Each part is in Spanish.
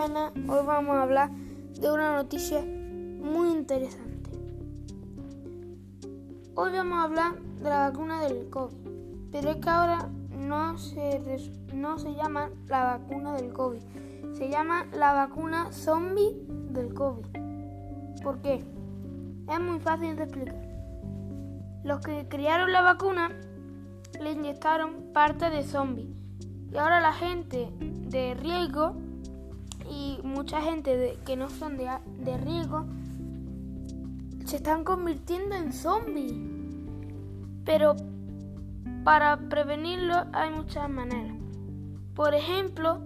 hoy vamos a hablar de una noticia muy interesante. Hoy vamos a hablar de la vacuna del COVID, pero es que ahora no se, no se llama la vacuna del COVID, se llama la vacuna zombie del COVID. ¿Por qué? Es muy fácil de explicar. Los que crearon la vacuna le inyectaron parte de zombie y ahora la gente de riesgo y mucha gente que no son de, de riesgo se están convirtiendo en zombies. Pero para prevenirlo hay muchas maneras. Por ejemplo,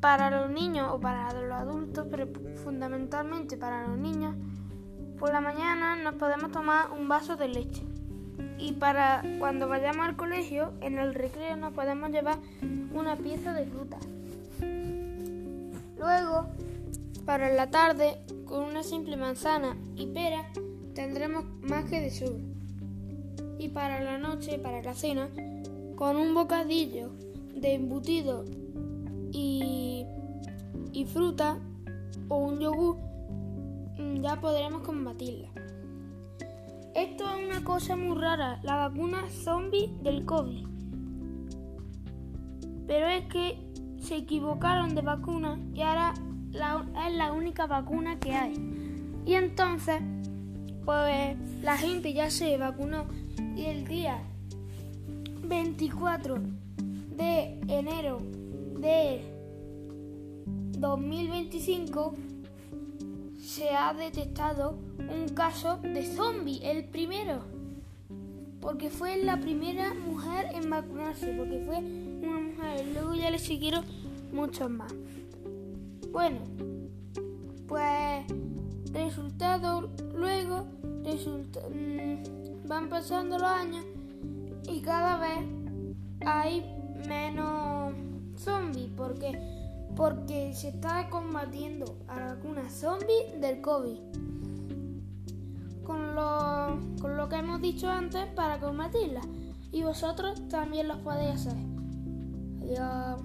para los niños o para los adultos, pero fundamentalmente para los niños, por la mañana nos podemos tomar un vaso de leche. Y para cuando vayamos al colegio, en el recreo nos podemos llevar una pieza de fruta. Luego, para la tarde, con una simple manzana y pera, tendremos más que de sur. Y para la noche, para la cena, con un bocadillo de embutido y, y fruta o un yogur, mm, ya podremos combatirla. Esto es una cosa muy rara, la vacuna zombie del COVID. Pero es que se equivocaron de vacuna y ahora es la única vacuna que hay. Y entonces, pues la gente ya se vacunó y el día 24 de enero de 2025 se ha detectado un caso de zombie, el primero. Porque fue la primera mujer en vacunarse, porque fue una mujer. Luego ya le siguieron muchos más. Bueno, pues resultado luego mm, van pasando los años y cada vez hay menos zombies. porque porque se está combatiendo a la vacuna zombie del COVID. Con lo, con lo que hemos dicho antes para combatirla. Y vosotros también lo podéis hacer. Yeah.